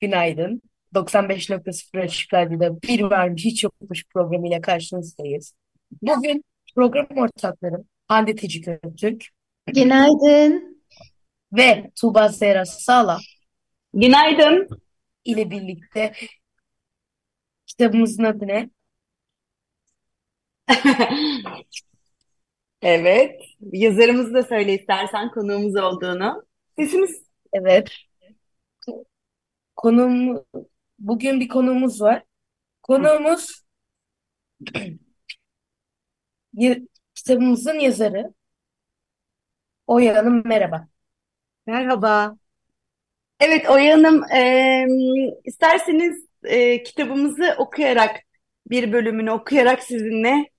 Günaydın. 95.0 Açık Radyo'da bir varmış hiç yokmuş programıyla karşınızdayız. Bugün program ortaklarım Hande Tecik Öztürk Günaydın. ve Tuğba Zehra Sağlam Günaydın. ile birlikte kitabımızın adı ne? Evet. Yazarımızı da söyle istersen konuğumuz olduğunu. Sesimiz Evet. Konuğum, bugün bir konuğumuz var. Konuğumuz kitabımızın yazarı Oya Hanım merhaba. Merhaba. Evet Oya Hanım eee, isterseniz eee, kitabımızı okuyarak bir bölümünü okuyarak sizinle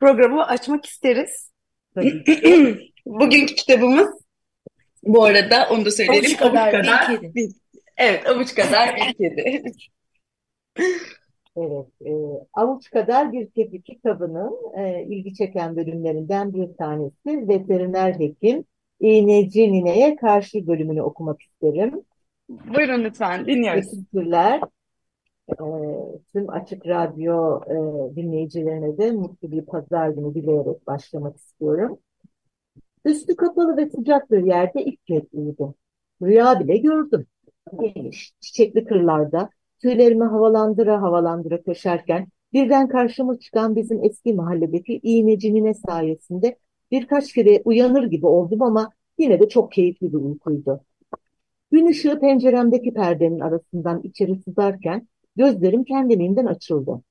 programı açmak isteriz. Bugünkü kitabımız bu arada onu da söyleyelim. Avuç kadar bir kadar kedi. bir- evet avuç kadar bir kedi. Evet, e, Avuç Kadar Bir Kedi kitabının e, ilgi çeken bölümlerinden bir tanesi Veteriner Hekim İğneci Nine'ye karşı bölümünü okumak isterim. Buyurun lütfen dinliyoruz. Teşekkürler. E, tüm Açık Radyo e, dinleyicilerine de mutlu bir pazar günü dileyerek başlamak istiyorum. Üstü kapalı ve sıcak bir yerde ilk kez uyudum. Rüya bile gördüm. Geniş, çiçekli kırlarda tüylerimi havalandıra havalandıra koşarken birden karşıma çıkan bizim eski mahalledeki iğneci nine sayesinde birkaç kere uyanır gibi oldum ama yine de çok keyifli bir uykuydu. Gün ışığı penceremdeki perdenin arasından içeri sızarken gözlerim kendiliğinden açıldı.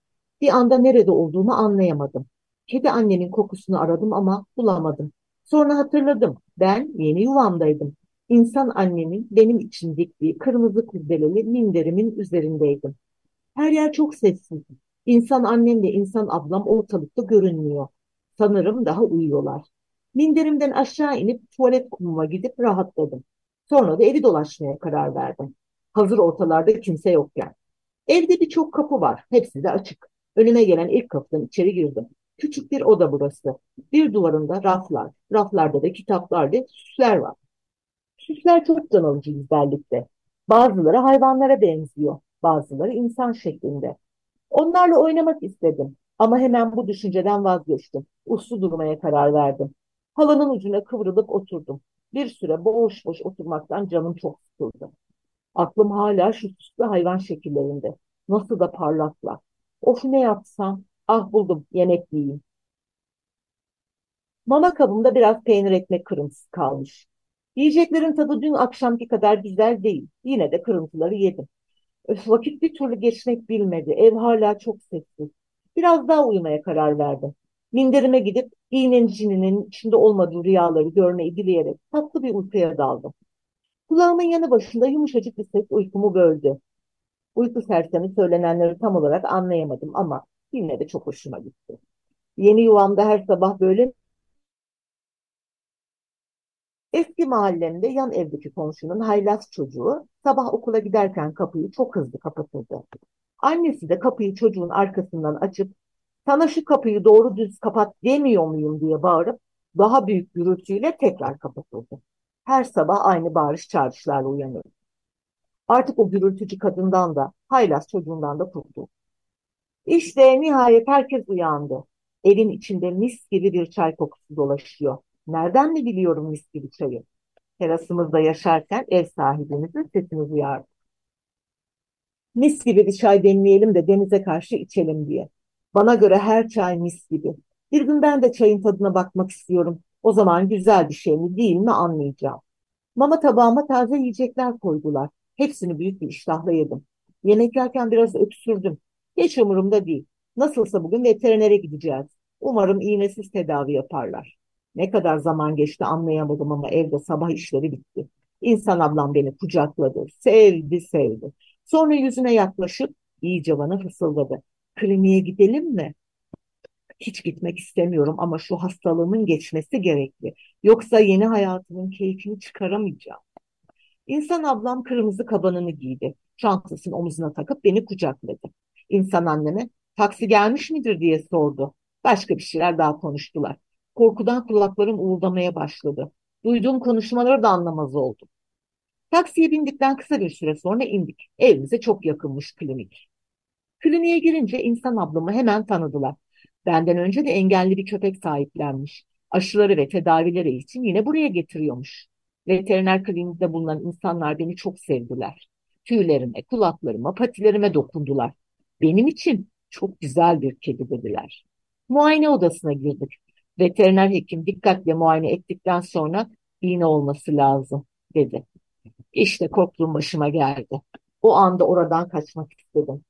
Bir anda nerede olduğumu anlayamadım. Kedi annemin kokusunu aradım ama bulamadım. Sonra hatırladım. Ben yeni yuvamdaydım. İnsan annemin benim için diktiği kırmızı kurdeleli minderimin üzerindeydim. Her yer çok sessiz. İnsan annem ve insan ablam ortalıkta görünmüyor. Sanırım daha uyuyorlar. Minderimden aşağı inip tuvalet kumuma gidip rahatladım. Sonra da evi dolaşmaya karar verdim. Hazır ortalarda kimse yokken. Evde birçok kapı var. Hepsi de açık. Önüme gelen ilk kapıdan içeri girdim. Küçük bir oda burası. Bir duvarında raflar, raflarda da kitaplar ve süsler var. Süsler çok can alıcı güzellikte. Bazıları hayvanlara benziyor, bazıları insan şeklinde. Onlarla oynamak istedim ama hemen bu düşünceden vazgeçtim. Uslu durmaya karar verdim. Halının ucuna kıvrılıp oturdum. Bir süre boş boş oturmaktan canım çok sıkıldı. Aklım hala şu süslü hayvan şekillerinde. Nasıl da parlaklar. Of ne yapsam? Ah buldum, yemek yiyeyim. Mama kabımda biraz peynir ekmek kırıntısı kalmış. Yiyeceklerin tadı dün akşamki kadar güzel değil. Yine de kırıntıları yedim. Öf, vakit bir türlü geçmek bilmedi. Ev hala çok sessiz. Biraz daha uyumaya karar verdim. Minderime gidip iğnencinin içinde olmadığı rüyaları görmeyi dileyerek tatlı bir uykuya daldım. Kulağımın yanı başında yumuşacık bir ses uykumu böldü. Uyku sersemi söylenenleri tam olarak anlayamadım ama yine de çok hoşuma gitti. Yeni yuvamda her sabah böyle Eski mahallemde yan evdeki komşunun haylaz çocuğu sabah okula giderken kapıyı çok hızlı kapatırdı. Annesi de kapıyı çocuğun arkasından açıp sana şu kapıyı doğru düz kapat demiyor muyum diye bağırıp daha büyük gürültüyle tekrar kapatırdı. Her sabah aynı bağırış çağrışlarla uyanırdı. Artık o gürültücü kadından da haylaz çocuğundan da kurtuldum. İşte nihayet herkes uyandı. Evin içinde mis gibi bir çay kokusu dolaşıyor. Nereden mi biliyorum mis gibi çayı? Terasımızda yaşarken ev sahibimizin sesini duyardık. Mis gibi bir çay demleyelim de denize karşı içelim diye. Bana göre her çay mis gibi. Bir gün ben de çayın tadına bakmak istiyorum. O zaman güzel bir şey mi değil mi anlayacağım. Mama tabağıma taze yiyecekler koydular. Hepsini büyük bir iştahla yedim. Yemek yerken biraz öksürdüm. Hiç umurumda değil. Nasılsa bugün veterinere gideceğiz. Umarım iğnesiz tedavi yaparlar. Ne kadar zaman geçti anlayamadım ama evde sabah işleri bitti. İnsan ablam beni kucakladı, sevdi sevdi. Sonra yüzüne yaklaşıp iyice bana fısıldadı. Kliniğe gidelim mi? Hiç gitmek istemiyorum ama şu hastalığımın geçmesi gerekli. Yoksa yeni hayatımın keyfini çıkaramayacağım. İnsan ablam kırmızı kabanını giydi. Çantasını omuzuna takıp beni kucakladı. İnsan anneme taksi gelmiş midir diye sordu. Başka bir şeyler daha konuştular. Korkudan kulaklarım uğuldamaya başladı. Duyduğum konuşmaları da anlamaz oldum. Taksiye bindikten kısa bir süre sonra indik. Evimize çok yakınmış klinik. Kliniğe girince insan ablamı hemen tanıdılar. Benden önce de engelli bir köpek sahiplenmiş. Aşıları ve tedavileri için yine buraya getiriyormuş. Veteriner kliniğinde bulunan insanlar beni çok sevdiler. Tüylerime, kulaklarıma, patilerime dokundular. Benim için çok güzel bir kedi dediler. Muayene odasına girdik. Veteriner hekim dikkatle muayene ettikten sonra iğne olması lazım dedi. İşte korktuğum başıma geldi. O anda oradan kaçmak istedim.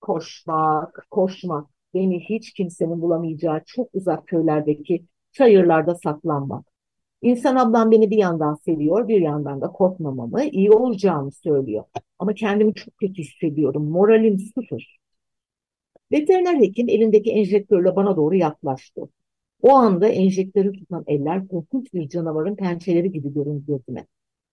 Koşmak, koşmak, beni hiç kimsenin bulamayacağı çok uzak köylerdeki çayırlarda saklanmak. İnsan ablam beni bir yandan seviyor, bir yandan da korkmamamı, iyi olacağımı söylüyor. Ama kendimi çok kötü hissediyorum, moralim sıfır. Veteriner hekim elindeki enjektörle bana doğru yaklaştı. O anda enjektörü tutan eller korkunç bir canavarın pençeleri gibi göründü gözüme.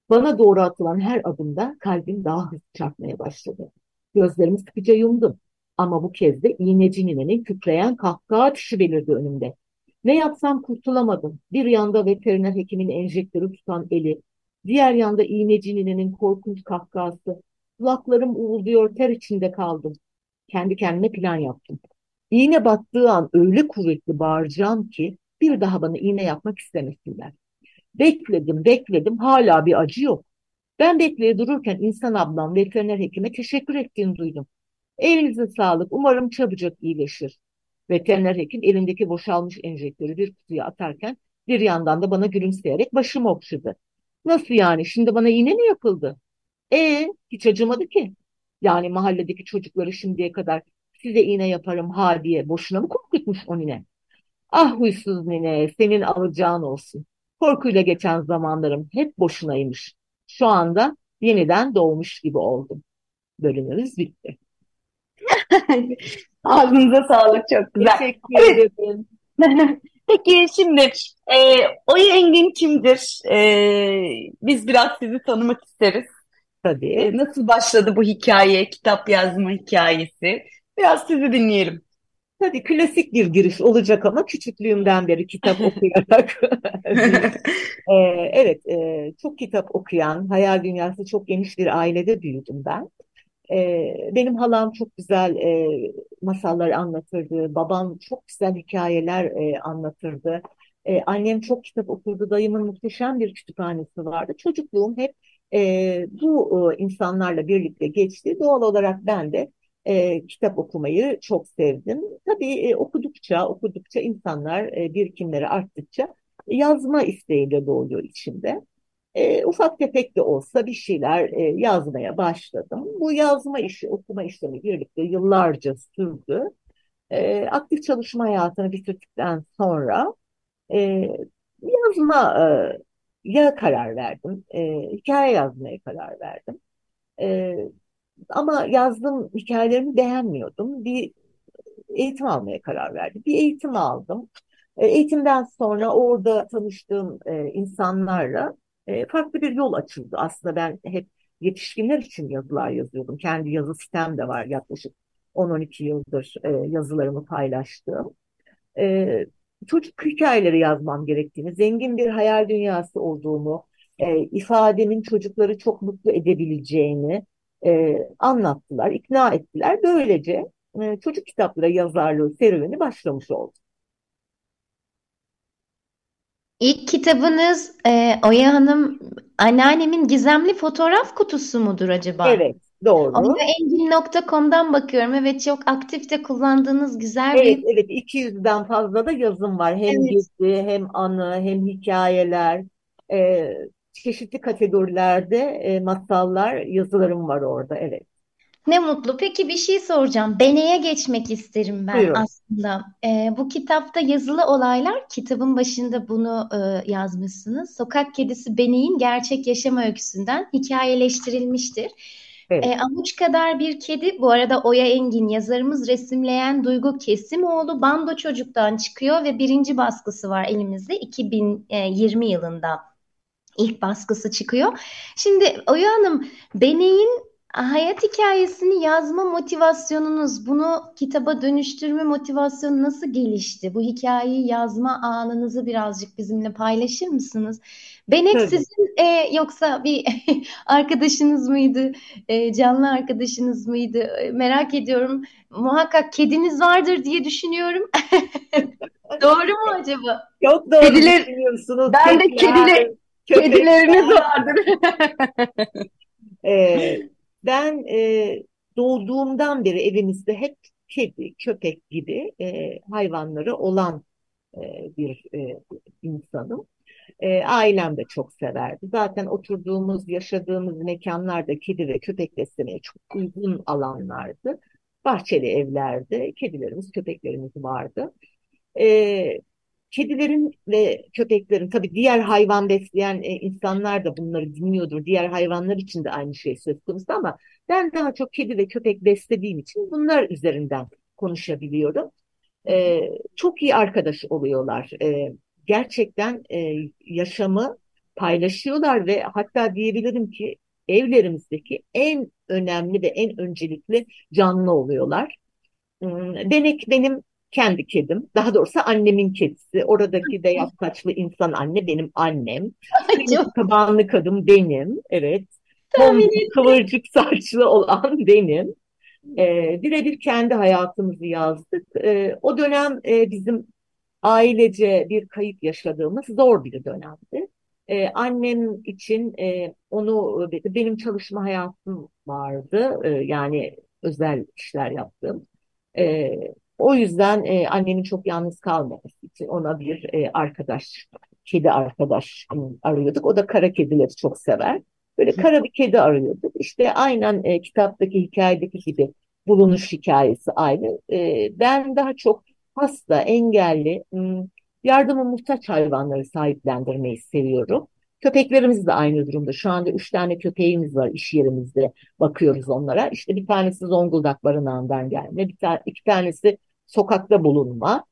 Bana doğru atılan her adımda kalbim daha hızlı çarpmaya başladı. Gözlerimi sıkıca yumdum. Ama bu kez de iğneci ninenin kükreyen kahkaha atışı belirdi önümde. Ne yapsam kurtulamadım. Bir yanda veteriner hekimin enjektörü tutan eli, diğer yanda iğneci ninenin korkunç kahkahası. Kulaklarım uğulduyor, ter içinde kaldım. Kendi kendime plan yaptım. İğne battığı an öyle kuvvetli bağıracağım ki bir daha bana iğne yapmak istemesinler. Bekledim, bekledim, hala bir acı yok. Ben bekleye dururken insan ablam veteriner hekime teşekkür ettiğini duydum. Elinize sağlık, umarım çabucak iyileşir. Veteriner hekim elindeki boşalmış enjektörü bir kutuya atarken bir yandan da bana gülümseyerek başımı okşadı. Nasıl yani, şimdi bana iğne mi yapıldı? E hiç acımadı ki. Yani mahalledeki çocukları şimdiye kadar size iğne yaparım ha diye boşuna mı korkutmuş o nine? Ah huysuz nine, senin alacağın olsun. Korkuyla geçen zamanlarım hep boşunaymış. Şu anda yeniden doğmuş gibi oldum. Bölümümüz bitti. Ağzınıza sağlık çok güzel. Teşekkür ederim. Peki şimdi e, Oya Engin kimdir? E, biz biraz sizi tanımak isteriz. Tabii. E, nasıl başladı bu hikaye, kitap yazma hikayesi? Biraz sizi dinleyelim. Tabii klasik bir giriş olacak ama küçüklüğümden beri kitap okuyarak Ee, evet e, çok kitap okuyan, hayal dünyası çok geniş bir ailede büyüdüm ben. Ee, benim halam çok güzel e, masallar anlatırdı, babam çok güzel hikayeler e, anlatırdı. E, annem çok kitap okurdu, dayımın muhteşem bir kütüphanesi vardı. Çocukluğum hep e, bu e, insanlarla birlikte geçti. Doğal olarak ben de e, kitap okumayı çok sevdim. Tabii e, okudukça, okudukça insanlar e, birikimleri arttıkça yazma isteğiyle doğuyor içimde. E, ufak tefek de olsa bir şeyler e, yazmaya başladım. Bu yazma işi, okuma işlemi birlikte yıllarca sürdü. E, aktif çalışma hayatını bitirdikten sonra e, yazma e, ya karar verdim, e, hikaye yazmaya karar verdim. E, ama yazdığım hikayelerimi beğenmiyordum. Bir eğitim almaya karar verdim. Bir eğitim aldım. E, eğitimden sonra orada tanıştığım e, insanlarla e, farklı bir yol açıldı. Aslında ben hep yetişkinler için yazılar yazıyordum. Kendi yazı sitem de var yaklaşık 10-12 yıldır yazılarımı paylaştığım. Çocuk hikayeleri yazmam gerektiğini, zengin bir hayal dünyası olduğumu, ifademin çocukları çok mutlu edebileceğini e, anlattılar, ikna ettiler. Böylece e, çocuk kitapları yazarlığı serüveni başlamış oldu. İlk kitabınız e, Oya Hanım anneannemin gizemli fotoğraf kutusu mudur acaba? Evet, doğru. Oyaengin.com'dan bakıyorum. Evet çok aktif de kullandığınız güzel Evet, bir evet 200'den fazla da yazım var. Hem Evet. gezi, hem anı, hem hikayeler. E, çeşitli kategorilerde e, masallar, yazılarım var orada. Evet. Ne mutlu. Peki bir şey soracağım. Bene'ye geçmek isterim ben Buyurun. aslında. Ee, bu kitapta yazılı olaylar, kitabın başında bunu e, yazmışsınız. Sokak kedisi Bene'in gerçek yaşam öyküsünden hikayeleştirilmiştir. Evet. E, avuç kadar bir kedi, bu arada Oya Engin yazarımız resimleyen Duygu Kesimoğlu Bando Çocuk'tan çıkıyor ve birinci baskısı var elimizde 2020 yılında ilk baskısı çıkıyor. Şimdi Oya Hanım, Bene'in hayat hikayesini yazma motivasyonunuz, bunu kitaba dönüştürme motivasyonu nasıl gelişti? Bu hikayeyi yazma anınızı birazcık bizimle paylaşır mısınız? Benek Tabii. sizin e, yoksa bir arkadaşınız mıydı? E, canlı arkadaşınız mıydı? E, merak ediyorum. Muhakkak kediniz vardır diye düşünüyorum. Doğru mu acaba? Çok doğru Kediler- düşünüyorsunuz. Ben de Kediler. Kedileriniz vardır. Ee, ben e, doğduğumdan beri evimizde hep kedi, köpek gibi e, hayvanları olan e, bir e, insanım. E, ailem de çok severdi. Zaten oturduğumuz, yaşadığımız mekanlar da kedi ve köpek beslemeye çok uygun alanlardı. Bahçeli evlerde kedilerimiz, köpeklerimiz vardı. E, kedilerin ve köpeklerin tabii diğer hayvan besleyen e, insanlar da bunları dinliyordur. Diğer hayvanlar için de aynı şey söz konusu ama ben daha çok kedi ve köpek beslediğim için bunlar üzerinden konuşabiliyorum. E, çok iyi arkadaş oluyorlar. E, gerçekten e, yaşamı paylaşıyorlar ve hatta diyebilirim ki evlerimizdeki en önemli ve en öncelikli canlı oluyorlar. Benek benim kendi kedim. Daha doğrusu annemin kedisi. Oradaki beyaz saçlı insan anne benim annem. Tabanlı kadın benim. Evet. tahmin Tom kıvırcık saçlı olan benim. Ee, birebir kendi hayatımızı yazdık. Ee, o dönem e, bizim ailece bir kayıp yaşadığımız zor bir dönemdi. Ee, annem için e, onu benim çalışma hayatım vardı. Ee, yani özel işler yaptım. Ee, o yüzden e, annemin çok yalnız kalmaması için ona bir e, arkadaş, kedi arkadaş e, arıyorduk. O da kara kedileri çok sever. Böyle kara bir kedi arıyorduk. İşte aynen e, kitaptaki hikayedeki gibi bulunuş hikayesi aynı. E, ben daha çok hasta, engelli, m, yardıma muhtaç hayvanları sahiplendirmeyi seviyorum. Köpeklerimiz de aynı durumda. Şu anda üç tane köpeğimiz var iş yerimizde. Bakıyoruz onlara. İşte bir tanesi Zonguldak barınağından gelme, bir tane, iki tanesi sokakta bulunma.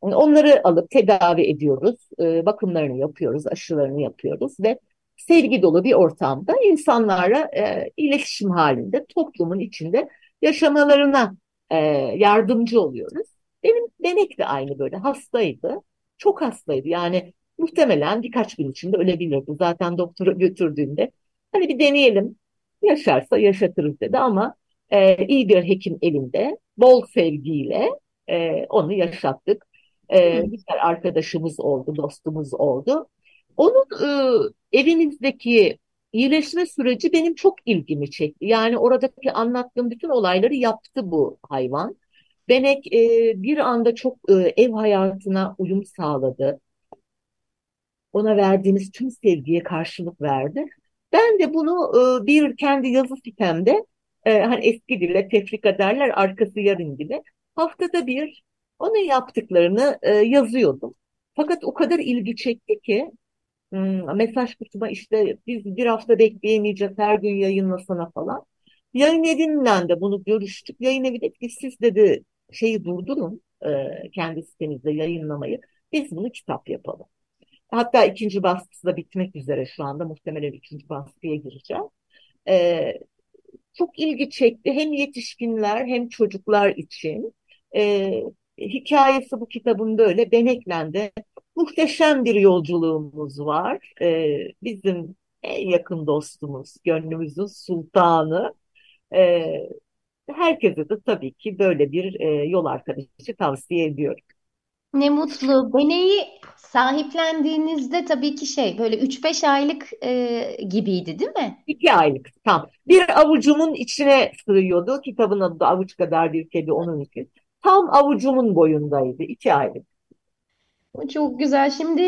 Onları alıp tedavi ediyoruz, e, bakımlarını yapıyoruz, aşılarını yapıyoruz ve sevgi dolu bir ortamda insanlarla e, iletişim halinde toplumun içinde yaşamalarına e, yardımcı oluyoruz. Benim Benek de aynı böyle hastaydı, çok hastaydı. Yani muhtemelen birkaç gün içinde ölebilirdi. Zaten doktora götürdüğünde hani bir deneyelim, yaşarsa yaşatırız dedi ama e, iyi bir hekim elinde, bol sevgiyle e, onu yaşattık. E, güzel arkadaşımız oldu, dostumuz oldu. Onun e, evimizdeki iyileşme süreci benim çok ilgimi çekti. Yani oradaki anlattığım bütün olayları yaptı bu hayvan. Benek e, bir anda çok e, ev hayatına uyum sağladı. Ona verdiğimiz tüm sevgiye karşılık verdi. Ben de bunu e, bir kendi yazı sitemde e, hani eski dille tefrika derler arkası yarın gibi haftada bir onun yaptıklarını e, yazıyordum. Fakat o kadar ilgi çekti ki hmm, mesaj kutuma işte biz bir hafta bekleyemeyeceğiz her gün yayınlasana falan. Yayın evinden de bunu görüştük. Yayın evi dedi ki siz dedi şeyi durdurun e, kendi sitenizde yayınlamayı. Biz bunu kitap yapalım. Hatta ikinci baskısı da bitmek üzere şu anda. Muhtemelen üçüncü baskıya gireceğim. E, çok ilgi çekti hem yetişkinler hem çocuklar için. E, hikayesi bu kitabın böyle Beneklen'de muhteşem bir yolculuğumuz var. E, bizim en yakın dostumuz, gönlümüzün sultanı. E, herkese de tabii ki böyle bir e, yol arkadaşı tavsiye ediyorum. Ne mutlu. Beneyi sahiplendiğinizde tabii ki şey böyle 3-5 aylık e, gibiydi değil mi? İki aylık tam. Bir avucumun içine sığıyordu. Kitabın adı da Avuç Kadar Bir Kedi onun için. Tam avucumun boyundaydı. İki aylık. O Çok güzel. Şimdi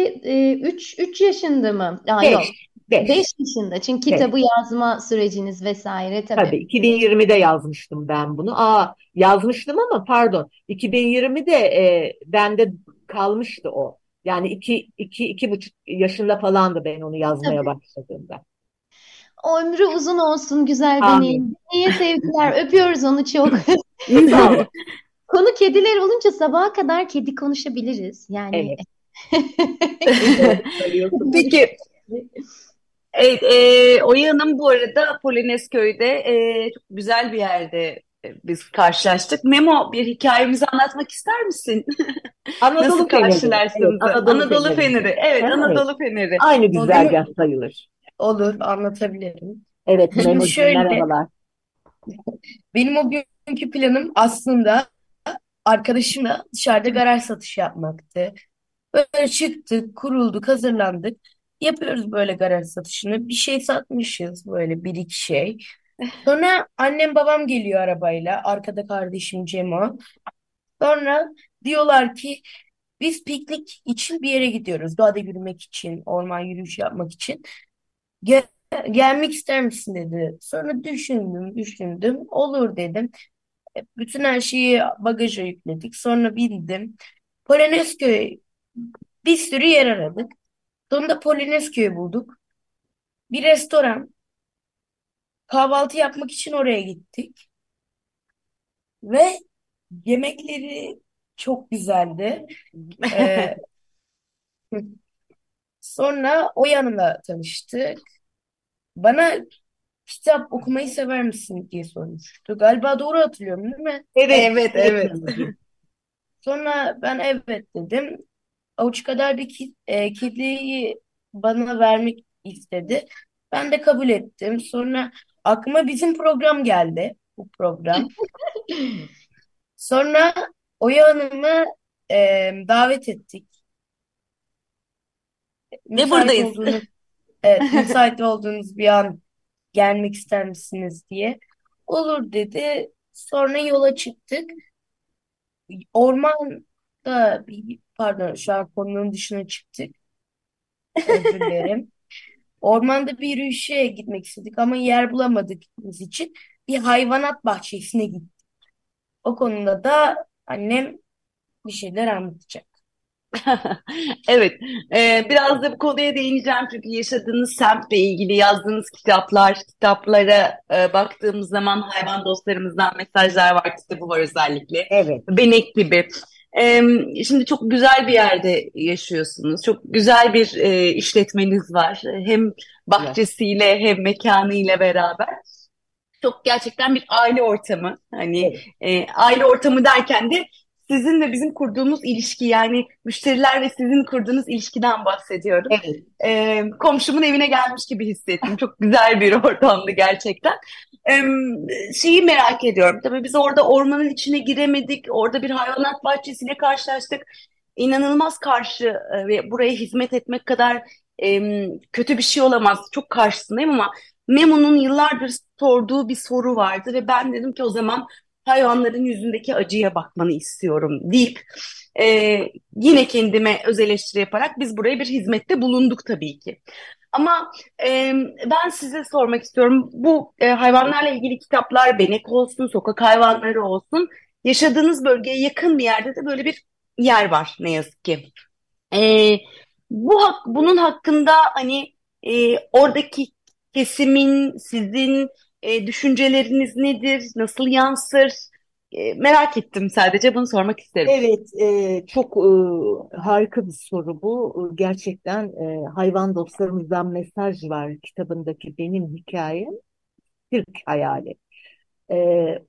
3 3 yaşında mı? Aa, yok. Beş. Beş. 5 yaşında. Çünkü kitabı yazma süreciniz vesaire tabii. Tabii 2020'de yazmıştım ben bunu. Aa yazmıştım ama pardon 2020'de e, bende kalmıştı o. Yani iki, iki, iki buçuk yaşında falandı ben onu yazmaya başladığımda. Ömrü uzun olsun güzel benim. İyi sevgiler. Öpüyoruz onu çok. Konu kediler olunca sabaha kadar kedi konuşabiliriz. Yani Evet. Peki. Evet, e, Oya Hanım bu arada Polonezköy'de e, çok güzel bir yerde e, biz karşılaştık. Memo bir hikayemizi anlatmak ister misin? Anadolu Nasıl Feneri. karşılaştınız? Evet, Anadolu Anadolu Feneri. Feneri. Evet, Evet. Anadolu Feneri. Aynı güzergah Olur. sayılır. Olur, anlatabilirim. Evet Memo'cum şöyle- merhabalar. Benim o günkü planım aslında arkadaşımla dışarıda garaj satışı yapmaktı. Böyle çıktık, kurulduk, hazırlandık. Yapıyoruz böyle garaj satışını. Bir şey satmışız böyle bir iki şey. Sonra annem babam geliyor arabayla. Arkada kardeşim Cemo. Sonra diyorlar ki biz piknik için bir yere gidiyoruz. Doğada yürümek için, orman yürüyüşü yapmak için. Gel, gelmek ister misin dedi. Sonra düşündüm, düşündüm. Olur dedim. E, Bütün her şeyi bagaja yükledik. Sonra bindim. Polonezköy bir sürü yer aradık. Sonunda Polonezköy'ü bulduk. Bir restoran. Kahvaltı yapmak için oraya gittik. Ve yemekleri çok güzeldi. Ee, sonra o yanımla tanıştık. Bana kitap okumayı sever misin diye sormuştu. Galiba doğru hatırlıyorum değil mi? Evet, evet. Sonra ben evet dedim. Avuç kadar bir ki, e, bana vermek istedi. Ben de kabul ettim. Sonra aklıma bizim program geldi. Bu program. Sonra Oya Hanım'ı e, davet ettik. Müsait buradayız. olduğunuz, evet, müsait olduğunuz bir an gelmek ister misiniz diye. Olur dedi. Sonra yola çıktık. Ormanda bir- pardon şu an konunun dışına çıktık. Özür dilerim. Ormanda bir yürüyüşe gitmek istedik ama yer bulamadığımız için bir hayvanat bahçesine gittik. O konuda da annem bir şeyler anlatacak. Evet, e, biraz da bu konuya değineceğim çünkü yaşadığınız semtle ilgili yazdığınız kitaplar, kitaplara e, baktığımız zaman hayvan dostlarımızdan mesajlar var, kitabı var özellikle. Evet. Benek gibi. E, şimdi çok güzel bir yerde yaşıyorsunuz. Çok güzel bir e, işletmeniz var. Hem bahçesiyle hem mekanıyla beraber. Çok gerçekten bir aile ortamı. Hani Evet. e, aile ortamı derken de sizin ve bizim kurduğumuz ilişki yani müşteriler ve sizin kurduğunuz ilişkiden bahsediyorum. Evet. E, komşumun evine gelmiş gibi hissettim. Çok güzel bir ortamdı gerçekten. Şeyi merak ediyorum. Tabii biz orada ormanın içine giremedik. Orada bir hayvanat bahçesiyle karşılaştık. İnanılmaz karşı e, ve buraya hizmet etmek kadar kötü bir şey olamaz. Çok karşısındayım ama Memo'nun yıllardır sorduğu bir soru vardı ve ben dedim ki o zaman hayvanların yüzündeki acıya bakmanı istiyorum deyip e, yine kendime öz eleştiri yaparak biz buraya bir hizmette bulunduk tabii ki. Ama e, ben size sormak istiyorum. Bu e, hayvanlarla ilgili kitaplar, benek olsun, sokak hayvanları olsun, yaşadığınız bölgeye yakın bir yerde de böyle bir yer var ne yazık ki. E, bu hak, bunun hakkında hani e, oradaki kesimin, sizin e, düşünceleriniz nedir, nasıl yansır? E, merak ettim sadece bunu sormak isterim. Evet, e, çok e, harika bir soru bu. Gerçekten e, hayvan dostlarımızdan mesaj var kitabındaki benim hikayem Türk hayali. E,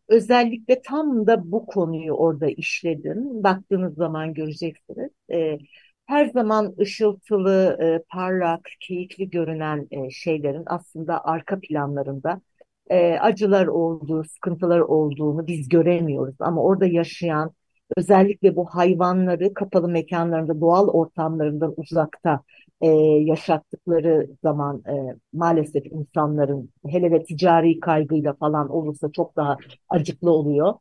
özellikle tam da bu konuyu orada işledim. Baktığınız zaman göreceksiniz. E, her zaman ışıltılı, e, parlak, keyifli görünen e, şeylerin aslında arka planlarında e, acılar olduğu, sıkıntılar olduğunu biz göremiyoruz. Ama orada yaşayan, özellikle bu hayvanları kapalı mekanlarında, doğal ortamlarından uzakta e, yaşattıkları zaman e, maalesef insanların hele de ticari kaygıyla falan olursa çok daha acıklı oluyor.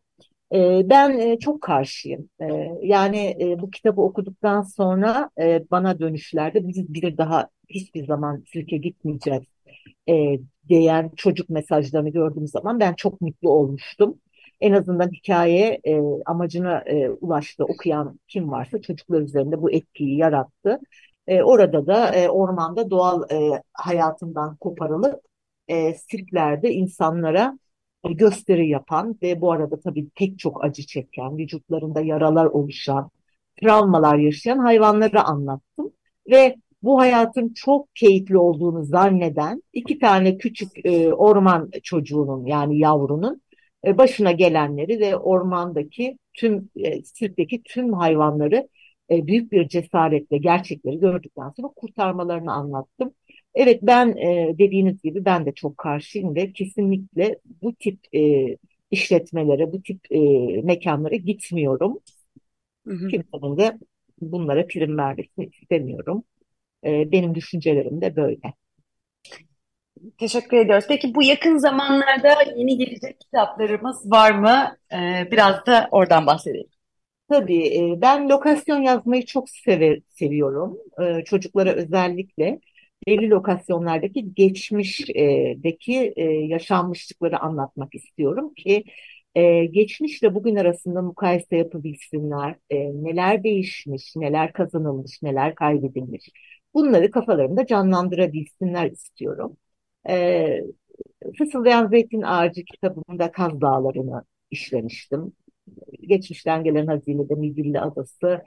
E, ben e, çok karşıyım. E, yani e, bu kitabı okuduktan sonra e, bana dönüşlerde biz bir daha hiçbir zaman Türkiye gitmeyeceğiz e, diyen çocuk mesajlarını gördüğüm zaman ben çok mutlu olmuştum. En azından hikaye e, amacına e, ulaştı. Okuyan kim varsa çocuklar üzerinde bu etkiyi yarattı. E, orada da e, ormanda doğal e, hayatından koparılıp e, sirklerde insanlara e, gösteri yapan ve bu arada tabii pek çok acı çeken, vücutlarında yaralar oluşan, travmalar yaşayan hayvanları anlattım. Ve bu hayatın çok keyifli olduğunu zanneden iki tane küçük e, orman çocuğunun yani yavrunun e, başına gelenleri ve ormandaki tüm e, sirkteki tüm hayvanları e, büyük bir cesaretle gerçekleri gördükten sonra kurtarmalarını anlattım. Evet ben e, dediğiniz gibi ben de çok karşıyım ve kesinlikle bu tip e, işletmelere, bu tip e, mekanlara gitmiyorum. Hı hı. Kimsenin de bunlara prim vermesini istemiyorum. E, benim düşüncelerim de böyle. Teşekkür ediyoruz. Peki bu yakın zamanlarda yeni gelecek kitaplarımız var mı? Ee, biraz da oradan bahsedelim. Tabii e, ben lokasyon yazmayı çok sever, seviyorum. E, çocuklara özellikle belli lokasyonlardaki geçmişteki e, yaşanmışlıkları anlatmak istiyorum ki geçmişle bugün arasında mukayese yapabilsinler. Neler değişmiş, neler kazanılmış, neler kaybedilmiş. Bunları kafalarında canlandırabilsinler istiyorum. Fısıldayan Zeytin Ağacı kitabımda Kaz Dağları'nı işlemiştim geçmişten gelen hazinede Midilli Adası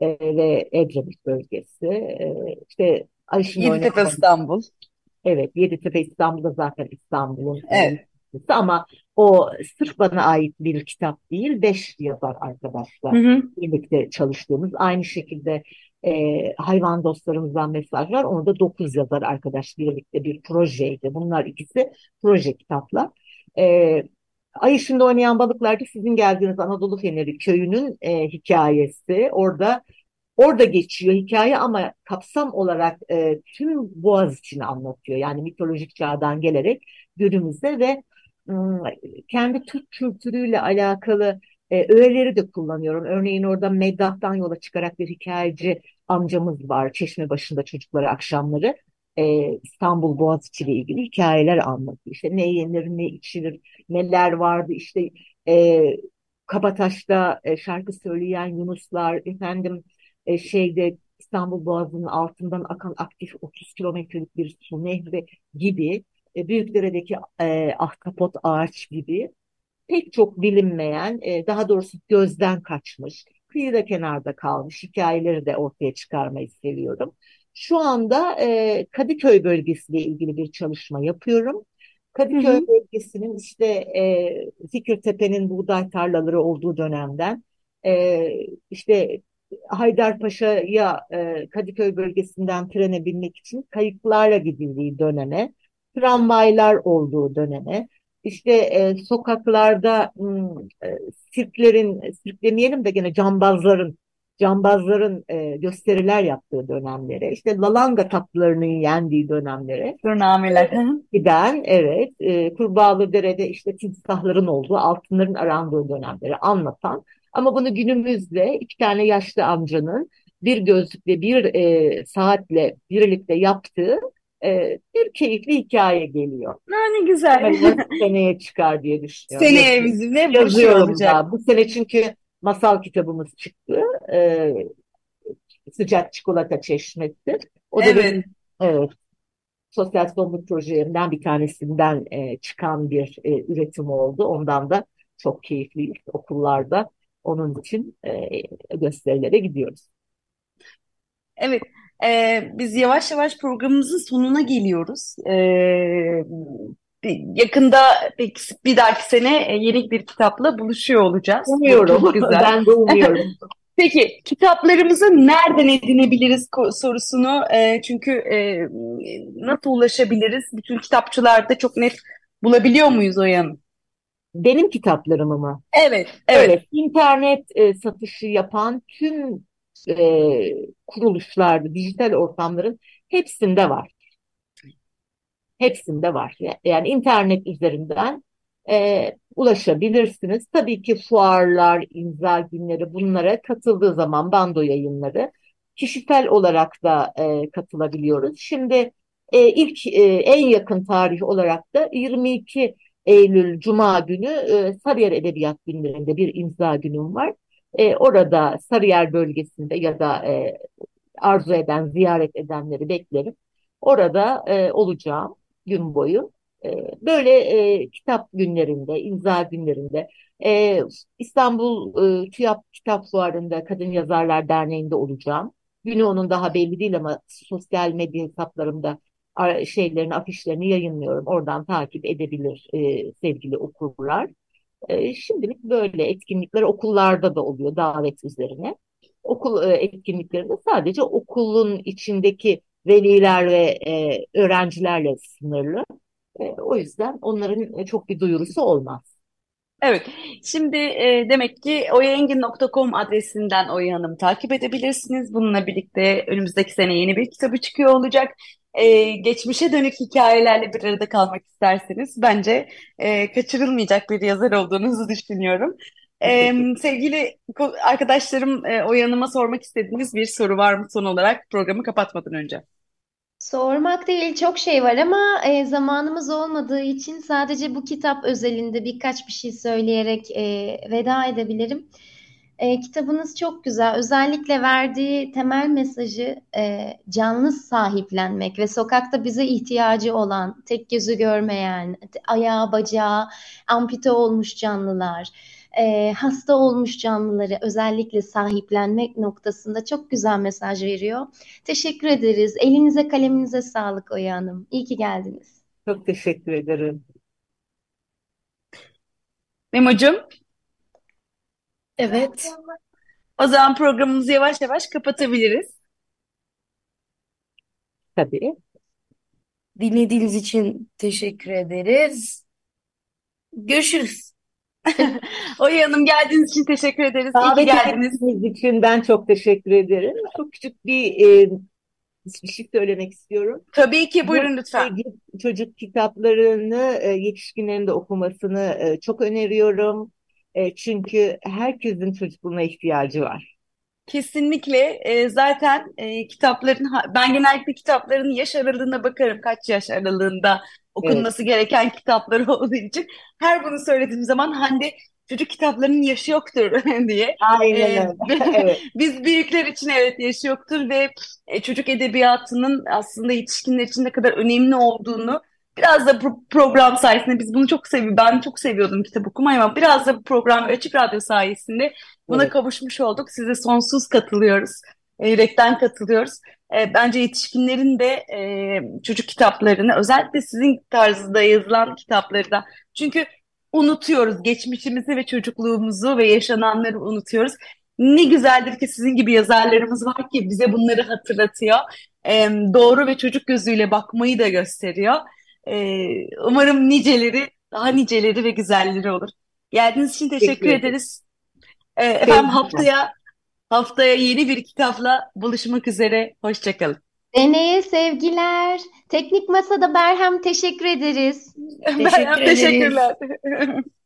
e, ve Edremit bölgesi. E, işte Ayşin Yeditepe İstanbul. Evet, Yeditepe İstanbul'da zaten İstanbul'un evet. ama o sırf bana ait bir kitap değil, beş yazar arkadaşlar hı hı. birlikte çalıştığımız. Aynı şekilde e, hayvan dostlarımızdan mesajlar, onu da dokuz yazar arkadaş birlikte bir projeydi. Bunlar ikisi proje kitaplar. E, Ay ışığında oynayan balıklar da sizin geldiğiniz Anadolu Feneri köyünün e, hikayesi. Orada orada geçiyor hikaye ama kapsam olarak e, tüm Boğaz için anlatıyor. Yani mitolojik çağdan gelerek günümüzde ve kendi Türk kültürüyle alakalı e, öğeleri de kullanıyorum. Örneğin orada Meddat'tan yola çıkarak bir hikayeci amcamız var. Çeşme başında çocukları akşamları e, İstanbul Boğaziçi ile ilgili hikayeler anlatıyor. İşte ne yenir, ne içilir, neler vardı. İşte e, Kabataş'ta e, şarkı söyleyen Yunuslar, efendim e, şeyde İstanbul Boğazı'nın altından akan aktif 30 kilometrelik bir su nehri gibi, e, Büyükdere'deki e, ahtapot ağaç gibi pek çok bilinmeyen, e, daha doğrusu gözden kaçmış, kıyıda kenarda kalmış hikayeleri de ortaya çıkarmayı seviyorum. Şu anda e, Kadıköy bölgesiyle ilgili bir çalışma yapıyorum. Kadıköy hı hı. bölgesinin işte e, Fikirtepe'nin buğday tarlaları olduğu dönemden e, işte Haydarpaşa'ya e, Kadıköy bölgesinden trene binmek için kayıklarla gidildiği döneme, tramvaylar olduğu döneme, işte e, sokaklarda e, sirklerin, sirk demeyelim de gene cambazların cambazların e, gösteriler yaptığı dönemlere, işte lalanga tatlılarının yendiği dönemlere turnameler giden, evet, e, Kurbağalı Dere'de işte timsahların olduğu, altınların arandığı dönemleri anlatan ama bunu günümüzde iki tane yaşlı amcanın bir gözlükle bir e, saatle birlikte yaptığı e, bir keyifli hikaye geliyor. Ne güzel. seneye çıkar diye düşünüyorum. Seneye bizimle yazıyorum da. Bu sene çünkü masal kitabımız çıktı. E, sıcak çikolata çeşmesi. O da evet. benim evet, sosyal sorumluluk projelerimden bir tanesinden e, çıkan bir e, üretim oldu. Ondan da çok keyifliyiz okullarda. Onun için e, gösterilere gidiyoruz. Evet, e, biz yavaş yavaş programımızın sonuna geliyoruz. E, yakında peki bir dahaki sene e, yeni bir kitapla buluşuyor olacağız. Umuyorum. Çok güzel. Ben de umuyorum. Peki kitaplarımızı nereden edinebiliriz sorusunu e, çünkü e, nasıl ulaşabiliriz? Bütün kitapçılarda çok net bulabiliyor muyuz o yanı? Benim kitaplarımı mı? Evet, evet. evet internet e, satışı yapan tüm e, kuruluşlarda, dijital ortamların hepsinde var. Hepsinde var. Yani internet üzerinden e, ulaşabilirsiniz. Tabii ki fuarlar, imza günleri bunlara katıldığı zaman bando yayınları kişisel olarak da e, katılabiliyoruz. Şimdi e, ilk e, en yakın tarih olarak da 22 Eylül Cuma günü e, Sarıyer Edebiyat Günlerinde bir imza günüm var. E, orada Sarıyer bölgesinde ya da e, arzu eden, ziyaret edenleri beklerim. Orada e, olacağım gün boyu. E, böyle e, kitap günlerinde, imza günlerinde, e, İstanbul e, TÜYAP Kitap Fuarı'nda Kadın Yazarlar Derneği'nde olacağım. Günü onun daha belli değil ama sosyal medya hesaplarımda şeylerini, afişlerini yayınlıyorum. Oradan takip edebilir e, sevgili okurlar. E, şimdilik böyle etkinlikler okullarda da oluyor davet üzerine. Okul e, etkinliklerinde sadece okulun içindeki veliler ve e, öğrencilerle sınırlı. E, o yüzden onların çok bir duyurusu olmaz. Evet, şimdi e, demek ki oyaengin.com adresinden Oya Hanım takip edebilirsiniz. Bununla birlikte önümüzdeki sene yeni bir kitabı çıkıyor olacak. E, geçmişe dönük hikayelerle bir arada kalmak isterseniz bence e, kaçırılmayacak bir yazar olduğunuzu düşünüyorum. E, sevgili arkadaşlarım e, Oya Hanım'a sormak istediğiniz bir soru var mı son olarak programı kapatmadan önce? Sormak değil çok şey var ama e, zamanımız olmadığı için sadece bu kitap özelinde birkaç bir şey söyleyerek e, veda edebilirim. E, kitabınız çok güzel. Özellikle verdiği temel mesajı e, canlı sahiplenmek ve sokakta bize ihtiyacı olan, tek gözü görmeyen, ayağı bacağı ampute olmuş canlılar e, hasta olmuş canlıları özellikle sahiplenmek noktasında çok güzel mesaj veriyor. Teşekkür ederiz. Elinize kaleminize sağlık Oya Hanım. İyi ki geldiniz. Çok teşekkür ederim. Memo'cum. Evet. O zaman programımızı yavaş yavaş kapatabiliriz. Tabii. Dinlediğiniz için teşekkür ederiz. Görüşürüz. Oya Hanım geldiğiniz için teşekkür ederiz. İyi ki geldiniz. için ben çok teşekkür ederim. Çok küçük bir e, bir şey söylemek istiyorum. Tabii ki buyurun lütfen. Çocuk kitaplarını e, yetişkinlerin de okumasını e, çok öneriyorum. E, çünkü herkesin çocukluğuna ihtiyacı var. Kesinlikle e, zaten e, kitapların ben genellikle kitapların yaş aralığına bakarım kaç yaş aralığında okunması evet. gereken kitapları olduğu için her bunu söylediğim zaman Hande çocuk kitaplarının yaşı yoktur diye. Aynen ee, evet. Biz büyükler için evet yaşı yoktur ve e, çocuk edebiyatının aslında yetişkinler için ne kadar önemli olduğunu biraz da pro program sayesinde biz bunu çok seviyoruz. Ben çok seviyordum kitap okumayı ama biraz da bu program Açık Radyo sayesinde buna evet. kavuşmuş olduk. Size sonsuz katılıyoruz. E, yürekten katılıyoruz. E, bence yetişkinlerin de e, çocuk kitaplarını özellikle sizin tarzında yazılan kitapları da çünkü unutuyoruz geçmişimizi ve çocukluğumuzu ve yaşananları unutuyoruz. Ne güzeldir ki sizin gibi yazarlarımız var ki bize bunları hatırlatıyor. E, doğru ve çocuk gözüyle bakmayı da gösteriyor. E, umarım niceleri, daha niceleri ve güzelleri olur. Geldiğiniz için teşekkür, teşekkür ederiz. E, efendim haftaya Haftaya yeni bir kitapla buluşmak üzere. Hoşçakalın. Deneye sevgiler. Teknik Masa'da Berhem teşekkür ederiz. Berhem teşekkürler.